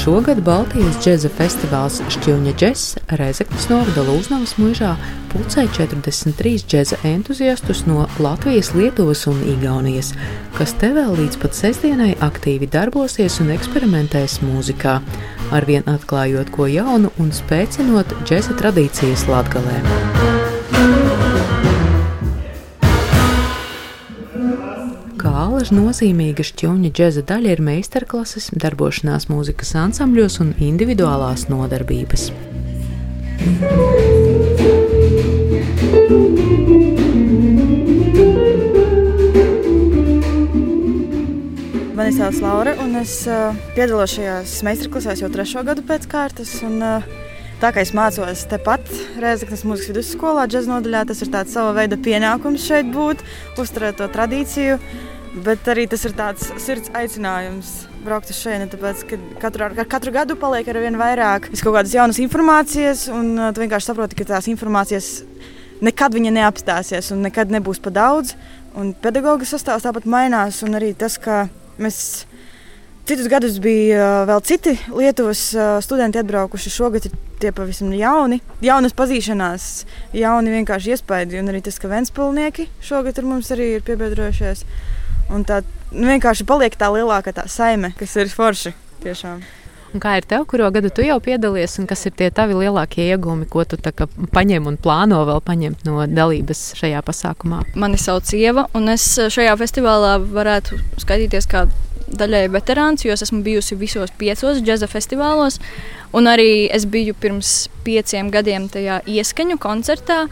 Šogad Baltijas džēza festivāls Šķiņa džeks Reizeknas novada Lūznavas mūžā pulcē 43 džēza entuziastus no Latvijas, Lietuvas un Igaunijas, kas te vēl līdz pat sestdienai aktīvi darbosies un eksperimentēs mūzikā, arvien atklājot ko jaunu un spēcinot džēza tradīcijas Latgalē. Alaža nozīmīga šķūņa džēza daļa ir meistarklases, darbošanās mūzikas ansambļos un individuālās nodarbības. Mani sauc Laura, un es uh, piedalos šajās meistarklasēs jau trešo gadu pēc kārtas. Un, uh, tā kā es mācos tepat Rēzaknes mūzikas vidusskolā, džēzus nodaļā, tas ir tāds sava veida pienākums šeit būt, uzturēt to tradīciju. Bet arī tas ir tāds sirds aicinājums braukt uz šejieni, tāpēc, ka katru, ar katru gadu paliek ar vien vairāk kaut kādas jaunas informācijas, un uh, tu vienkārši saproti, ka tās informācijas nekad neapstāsies un nekad nebūs pa daudz. Un pedagoģa sastāvs tāpat mainās, un arī tas, ka mēs citus gadus bija uh, vēl citi Lietuvas uh, studenti atbraukuši. Šogad ir tie pavisam jauni, jaunas pazīšanās, jauni vienkārši iespaidi, un arī tas, ka Ventspilnieki šogad ar mums arī ir piebiedrojušies. Un tā nu, vienkārši paliek tā lielākā tā saime, kas ir forši. Tiešām. Un kā ir tev, kuru gadu tu jau piedalies, un kas ir tie tavi lielākie iegūmi, ko tu paņem un plāno vēl paņemt no dalības šajā pasākumā? Mani sauc Ieva, un es šajā festivālā varētu skaitīties kā daļai veterāns, jo es esmu bijusi visos piecos džēza festivālos, un arī es biju pirms pieciem gadiem tajā ieskaņu koncertā.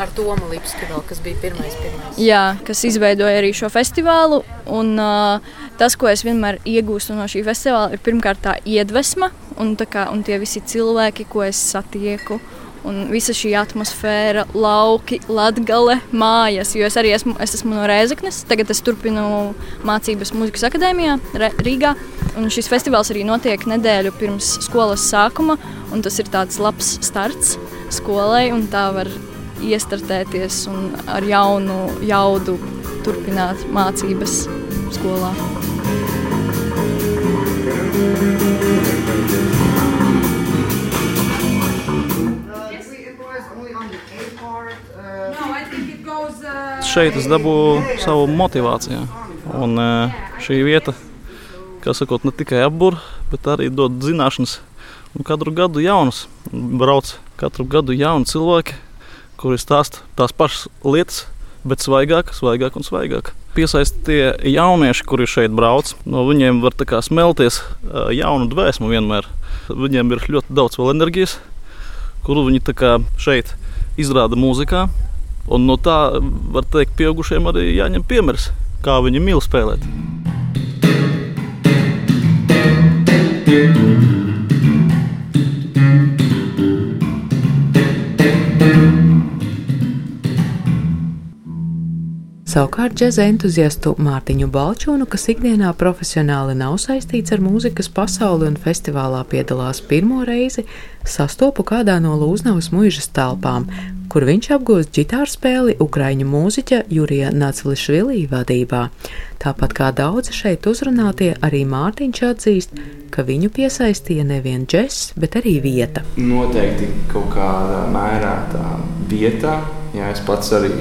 Ar Tomu Lipski vēl, kas bija pirmais, pirmais. Jā, kas izveidoja arī šo festivālu. Un, uh, tas, ko es vienmēr iegūstu no šī festivāla, ir pirmkārt tā iedvesma un, tā kā, un tie visi cilvēki, ko es satieku. Un visa šī atmosfēra, lauki, latgale, mājas. Jo es arī esmu, es esmu no Rēzaknes. Tagad es turpinu mācības mūzikas akadēmijā Rīgā. Un šis festivāls arī notiek nedēļu pirms skolas sākuma. Tas ir tāds labs starts skolai, un tā var iestartēties un ar jaunu jaudu turpināt mācības skolā. Šeit es dabūju savu motivāciju. Un eh, šī vieta, kā sakot, ne tikai apbūr, bet arī dod zināšanas. Un katru gadu jaunus brauc, katru gadu jauni cilvēki, kuri stāsta tās pašas lietas, bet svaigāk, svaigāk un svaigāk. Piesaist tie jaunieši, kuri šeit brauc, no viņiem var smelties jaunu dvēsmu vienmēr. Viņiem ir ļoti daudz vēl enerģijas, kuru viņi šeit izrāda mūzikā. Un no tā var teikt, pieaugušiem arī jāņem piemērs, kā viņi mīl spēlēt. thank you Savukārt džēza entuziastu Mārtiņu Balčūnu, kas ikdienā profesionāli nav saistīts ar mūzikas pasauli un festivālā piedalās pirmo reizi, sastopu kādā no Lūznavas mūžas telpām, kur viņš apgūst ģitāru spēli Ukraiņu mūziķa Jurija Nacilišvilī vadībā. Tāpat kā daudzi šeit uzrunātie, arī Mārtiņš atzīst, ka viņu piesaistīja nevien džeks, bet arī vieta. Noteikti kaut kādā mērā tā vietā. Jā, es pats arī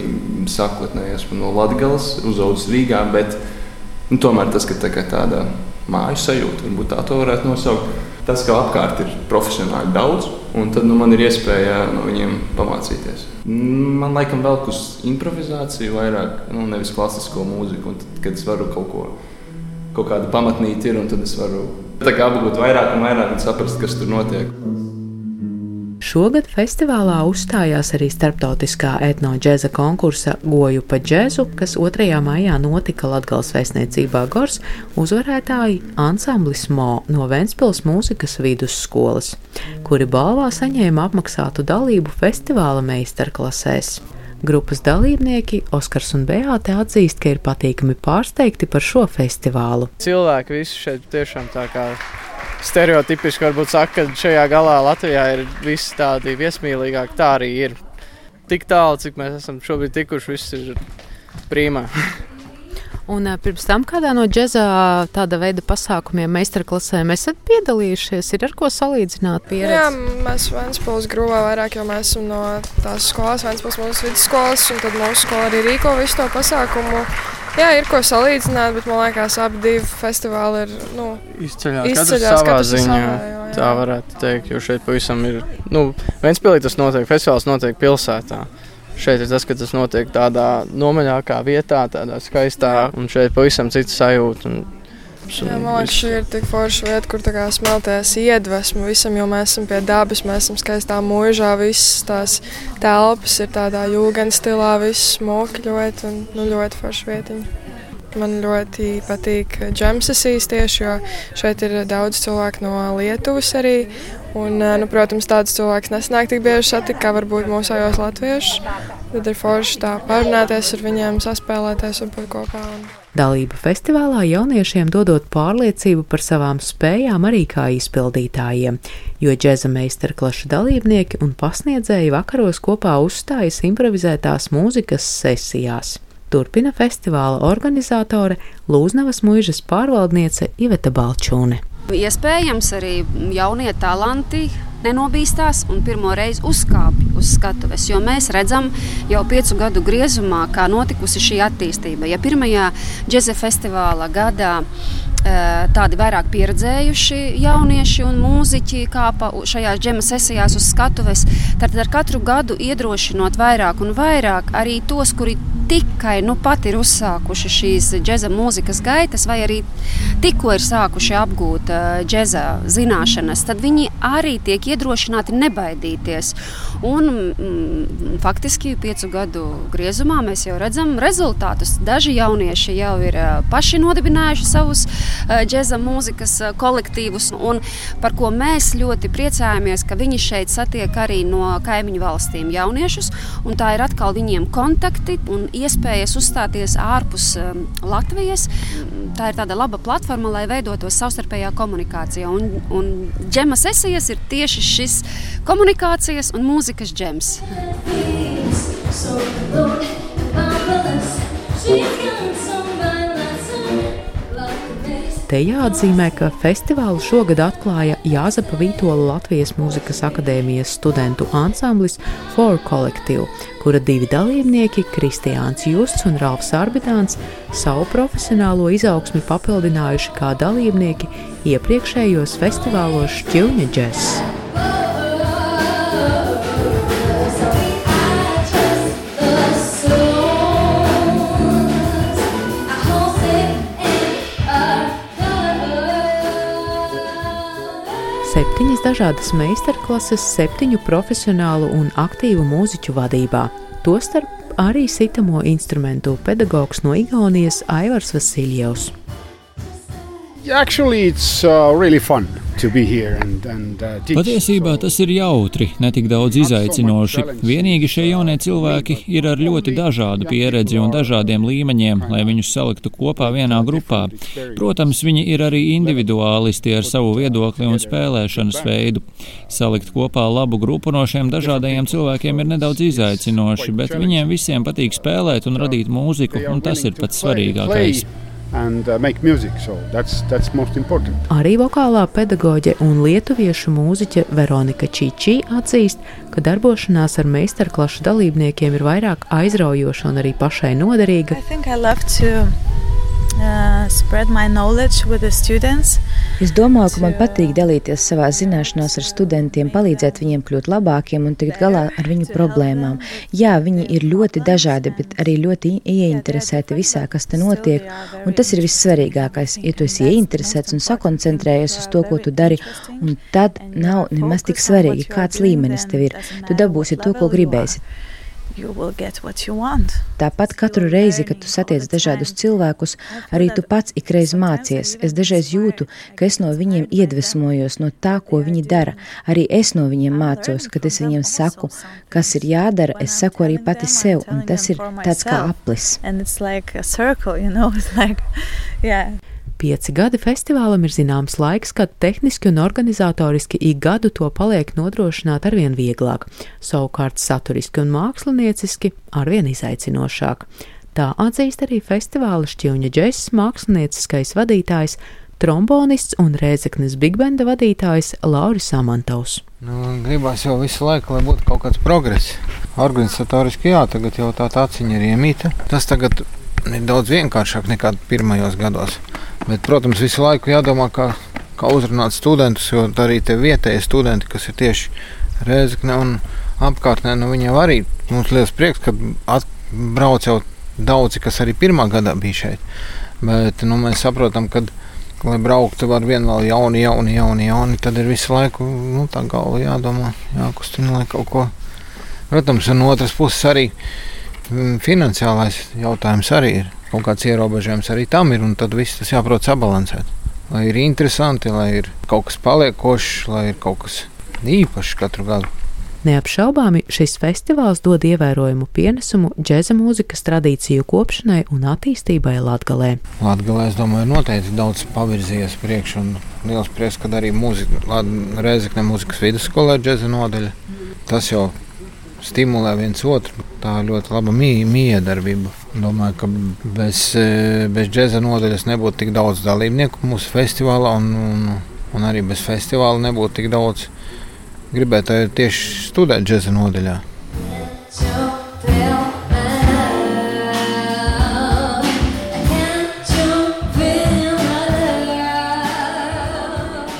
sākotnēji esmu no Latvijas, uzaugusi Rīgā, bet nu, tomēr tas, ka tā tāda māju sajūta, varbūt tā to varētu nosaukt, tas, ka apkārt ir profesionāli daudz, un tad nu, man ir iespēja no viņiem pamācīties. Man laikam vēl uz improvizāciju vairāk, nu, nevis klasisko mūziku, un tad, kad es varu kaut ko, kaut kādu pamatnīti ir, un tad es varu kā apgūt vairāk un vairāk un saprast, kas tur notiek. Šogad festivālā uzstājās arī starptautiskā etnoģēza konkursa Goju pa džēzu, kas 2. maijā notika Latgales vēstniecībā Gors, uzvarētāji ansamblis Mo no Ventspils mūzikas vidusskolas, kuri balvā saņēma apmaksātu dalību festivāla meistarklasēs. Grupas dalībnieki Oskars un Beāte atzīst, ka ir patīkami pārsteigti par šo festivālu. Cilvēki visi šeit tiešām tā kā stereotipiski varbūt saka, ka šajā galā Latvijā ir visi tādi viesmīlīgāki. Tā arī ir. tik tālu, cik mēs esam šobrīd tikuši, viss ir prīmā. Un uh, pirms tam kādā no džēza tāda veida pasākumiem, meistarklasēm esat piedalījušies, ir ar ko salīdzināt pieredzi? Jā, mēs Vēnspils grūvā vairāk, jo mēs esam no tās skolas, Vēnspils mūsu vidusskolas, un tad mūsu skola arī rīko visu to pasākumu. Jā, ir ko salīdzināt, bet man liekas, abi divi festivāli ir nu, izceļās. Izceļās savā ziņā. Savā, jo, jā. Tā varētu teikt, jo šeit pavisam ir. Nu, Vēnspilī tas notiek, festivāls notiek pilsētā. Šeit ir tas, ka tas notiek tādā nomaļākā vietā, tādā skaistā, un šeit pavisam cits sajūta. Un, Jā, man liekas, šī ir tik forša vieta, kur smelties iedvesmu visam, jo mēs esam pie dabas, mēs esam skaistā mūžā, visas tās telpas ir tādā jūgana stilā, viss smokļot un nu, ļoti forša vietiņa. Man ļoti patīk džemsesijas tieši, jo šeit ir daudz cilvēku no Lietuvas arī. Un, nu, protams, tādus cilvēkus nesanāk tik bieži satikt, kā varbūt mūsējos latviešus. Tad ir forši tā parunāties ar viņiem, saspēlēties un būt kopā. Un... Dalība festivālā jauniešiem dodot pārliecību par savām spējām arī kā izpildītājiem, jo džēza meistarklašu dalībnieki un pasniedzēji vakaros kopā uzstājas improvizētās mūzikas sesijās. Turpina festivāla organizatore Lūznavas mūžas pārvaldniece Iveta Balčūne. Iespējams, arī jaunie talanti nenobīstās un pirmo reizi uzkāpj uz skatuves. Jo mēs redzam jau piecu gadu griezumā, kā notikusi šī attīstība. Ja pirmajā džēza festivāla gadā Eh, tādi vairāk pieredzējuši jaunieši un mūziķi kāpa šajās džema sesijās uz skatuves. Tad ar katru gadu iedrošinot vairāk un vairāk arī tos, kuri tikai nu pat ir uzsākuši šīs džēza mūzikas gaitas, vai arī tikko ir sākuši apgūt uh, džēza zināšanas, tad viņi arī tiek iedrošināti nebaidīties. Un, mm, faktiski piecu gadu griezumā mēs jau redzam rezultātus. Daži jaunieši jau ir uh, paši nodibinājuši savus Eh, džēza mūzikas eh, kolektīvus, un par ko mēs ļoti priecājamies, ka viņi šeit satiek arī no kaimiņu valstīm jauniešus, un tā ir atkal viņiem kontakti un iespējas uzstāties ārpus um, Latvijas. Tā ir tāda laba platforma, lai veidotos savstarpējā komunikācijā, un, un džema sesijas ir tieši šis komunikācijas un mūzikas džems. So, Lord, Te jāatzīmē, ka festivālu šogad atklāja Jāzepa Vītola Latvijas Mūzikas akadēmijas studentu ansamblis For Collective, kura divi dalībnieki, Kristiāns Justs un Ralfs Arbidāns, savu profesionālo izaugsmi papildinājuši kā dalībnieki iepriekšējos festivālos Šķilņa džess. Septiņas dažādas meistarklases, septiņu profesionālu un aktīvu mūziķu vadībā. Tostarp arī sitamo instrumentu pedagogs no Igaunijas Aivars Vasiljevs. Actually, it's uh, really fun. And, and, uh, Patiesībā tas ir jautri, ne tik daudz izaicinoši. Vienīgi šie jaunie cilvēki ir ar ļoti dažādu pieredzi un dažādiem līmeņiem, lai viņus saliktu kopā vienā grupā. Protams, viņi ir arī individuālisti ar savu viedokli un spēlēšanas veidu. Salikt kopā labu grupu no šiem dažādajiem cilvēkiem ir nedaudz izaicinoši, bet viņiem visiem patīk spēlēt un radīt mūziku, un tas ir pats svarīgākais and uh, make music. So that's, that's most important. Arī vokālā pedagoģe un lietuviešu mūziķe Veronika Čīčī atzīst, ka darbošanās ar meistarklašu dalībniekiem ir vairāk aizraujoša un arī pašai noderīga. Uh, es domāju, ka man patīk dalīties savā zināšanās ar studentiem, palīdzēt viņiem kļūt labākiem un tikt galā ar viņu problēmām. Jā, viņi ir ļoti dažādi, bet arī ļoti ieinteresēti visā, kas te notiek. Un tas ir vissvarīgākais. Ja tu esi ieinteresēts un sakoncentrējies uz to, ko tu dari, un tad nav nemaz tik svarīgi, kāds līmenis tev ir. Tu dabūsi to, ko gribēsi. Tāpat katru reizi, kad tu satiec dažādus cilvēkus, arī tu pats ikreiz mācies. Es dažreiz jūtu, ka es no viņiem iedvesmojos no tā, ko viņi dara. Arī es no viņiem mācos, kad es viņiem saku, kas ir jādara, es saku arī pati sev, un tas ir tāds kā aplis. Pieci gadi festivālam ir zināms laiks, kad tehniski un organizatoriski ik gadu to paliek nodrošināt arvien vieglāk, savukārt saturiski un mākslinieciski arvien izaicinošāk. Tā atzīst arī festivāla šķiņa džesis mākslinieckais vadītājs, trombonists un rēzeknes bigbenda vadītājs Lauris Samantovs. Nu, gribās jau visu laiku, lai būtu kaut kāds progress. Organizatoriski jā, tagad jau tā aciņa ir iemīta. Tas tagad ir daudz vienkāršāk nekā pirmajos gados. Bet, protams, visu laiku jādomā, kā, kā uzrunāt studentus, jo arī tie vietējie studenti, kas ir tieši Rēzekne un apkārtnē, nu, viņiem arī mums liels prieks, ka atbrauc jau daudzi, kas arī pirmā gadā bija šeit. Bet nu, mēs saprotam, ka, lai brauktu var vien vēl jauni, jauni, jauni, jauni tad ir visu laiku nu, tā galva jādomā, jākustina, lai kaut ko. Protams, un otras puses arī finansiālais jautājums arī ir. Kaut kāds ierobežojums arī tam ir, un tad viss tas jāprot sabalansēt. Lai ir interesanti, lai ir kaut kas paliekošs, lai ir kaut kas īpašs katru gadu. Neapšaubāmi šis festivāls dod ievērojumu pienesumu džēza mūzikas tradīciju kopšanai un attīstībai Latvijā. Latvijā, es domāju, noteikti daudz pavirzījies priekšā, un liels prieks, ka arī mūzika, Reizekne mūzikas vidusskolē džēza nodaļa. Tas jau stimulē viens otru. Tā ļoti laba miedarbība. Domāju, ka bez, bez džēza nodaļas nebūtu tik daudz dalībnieku mūsu festivālā, un, un, un arī bez festivāla nebūtu tik daudz gribētu tieši studēt džēza nodaļā.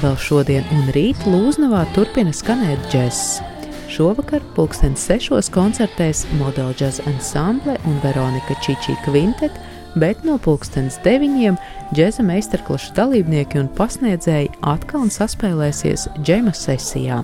Vēl šodien un rīt Lūznavā turpina skanēt džēzs. Šovakar pulkstenis sešos koncertēs Model Jazz Ensemble un Veronika Čičī Kvintet, bet no pulkstenes deviņiem džēza meistarklašu dalībnieki un pasniedzēji atkal saspēlēsies džema sesijā.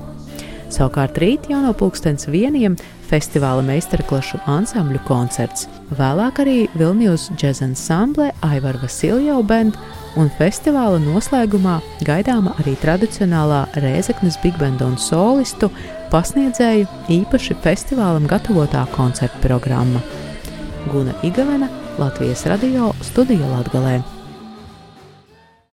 Savukārt rīt jau no pulkstens vieniem festivāla meistarklašu ansambļu koncerts. Vēlāk arī Vilnius džez ensemble, Aivar Vasiljo band un festivāla noslēgumā gaidāma arī tradicionālā Rēzeknes Big Band un solistu pasniedzēju īpaši festivālam gatavotā koncerta programma. Guna Igavena, Latvijas radio studija Latgalē.